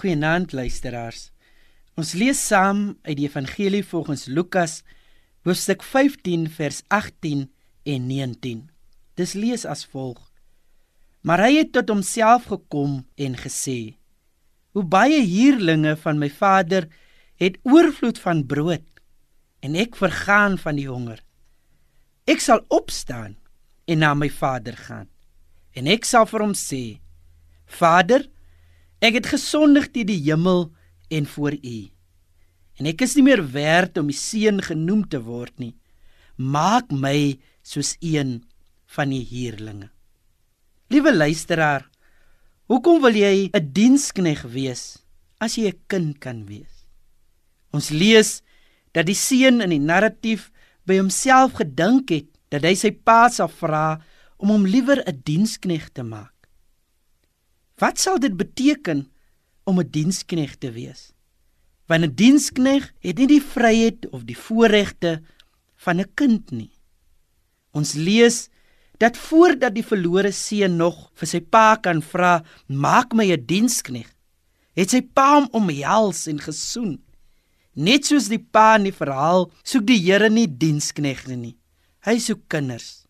Goeienaand luisteraars. Ons lees saam uit die Evangelie volgens Lukas, hoofstuk 15 vers 18 en 19. Dis lees as volg: Maar hy het tot homself gekom en gesê: Hoe baie huurlinge van my vader het oorvloed van brood en ek vergaan van die honger. Ek sal opstaan en na my vader gaan en ek sal vir hom sê: Vader, ek het gesondig teen die hemel en voor U. En ek is nie meer werd om die seun genoem te word nie. Maak my soos een van die huurlinge. Liewe luisteraar, hoekom wil jy 'n dienskneg wees as jy 'n kind kan wees? Ons lees dat die seun in die narratief by homself gedink het dat hy sy pa sal vra om hom liewer 'n dienskneg te maak. Wat sal dit beteken om 'n dienskneg te wees? Want 'n dienskneg het nie die vryheid of die voorregte van 'n kind nie. Ons lees dat voordat die verlore seun nog vir sy pa kan vra, "Maak my 'n dienskneg," het sy pa hom omhels en gesoen. Net soos die pa in die verhaal, soek die Here nie diensknegte nie. Hy soek kinders.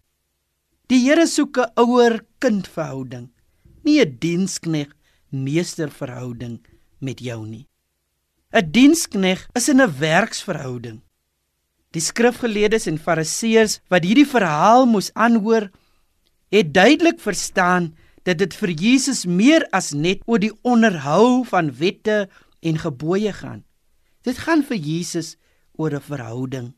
Die Here soek 'n ouer-kind verhouding, nie 'n dienskneg meester verhouding met jou nie. 'n Dienskneg is in 'n werksverhouding. Die skrifgeleerdes en fariseërs wat hierdie verhaal moes aanhoor, het duidelik verstaan dat dit vir Jesus meer as net oor die onderhou van wette en gebooie gaan. Dit gaan vir Jesus oor 'n verhouding.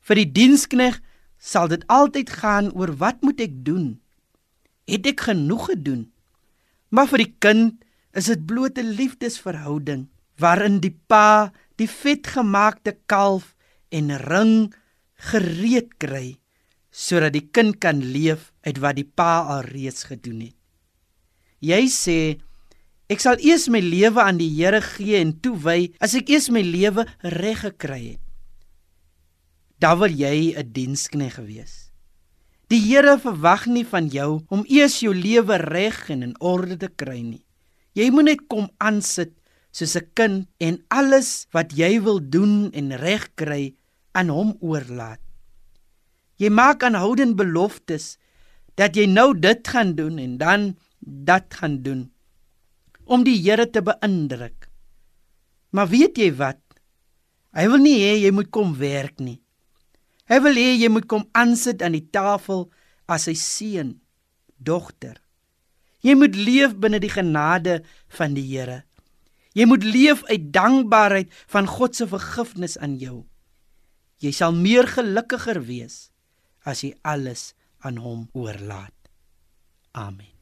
Vir die dienskneg sal dit altyd gaan oor wat moet ek doen? Het ek genoeg gedoen? Maar vir die kind is dit bloot 'n liefdesverhouding waarin die pa die vetgemaakte kalf en ring gereed kry sodat die kind kan leef uit wat die pa alreeds gedoen het. Jy sê Ek sal eers my lewe aan die Here gee en toewy as ek eers my lewe reg gekry het. Dan wil jy 'n dienskneg wees. Die Here verwag nie van jou om eers jou lewe reg en in orde te kry nie. Jy moet net kom aansit soos 'n kind en alles wat jy wil doen en reg kry aan hom oorlaat. Jy maak aanhoudend beloftes dat jy nou dit gaan doen en dan dat gaan doen om die Here te beïndruk. Maar weet jy wat? Hy wil nie hê jy moet kom werk nie. Hy wil hê jy moet kom aansit aan die tafel as sy seun, dogter. Jy moet leef binne die genade van die Here. Jy moet leef uit dankbaarheid van God se vergifnis aan jou. Jy sal meer gelukkiger wees as jy alles aan hom oorlaat. Amen.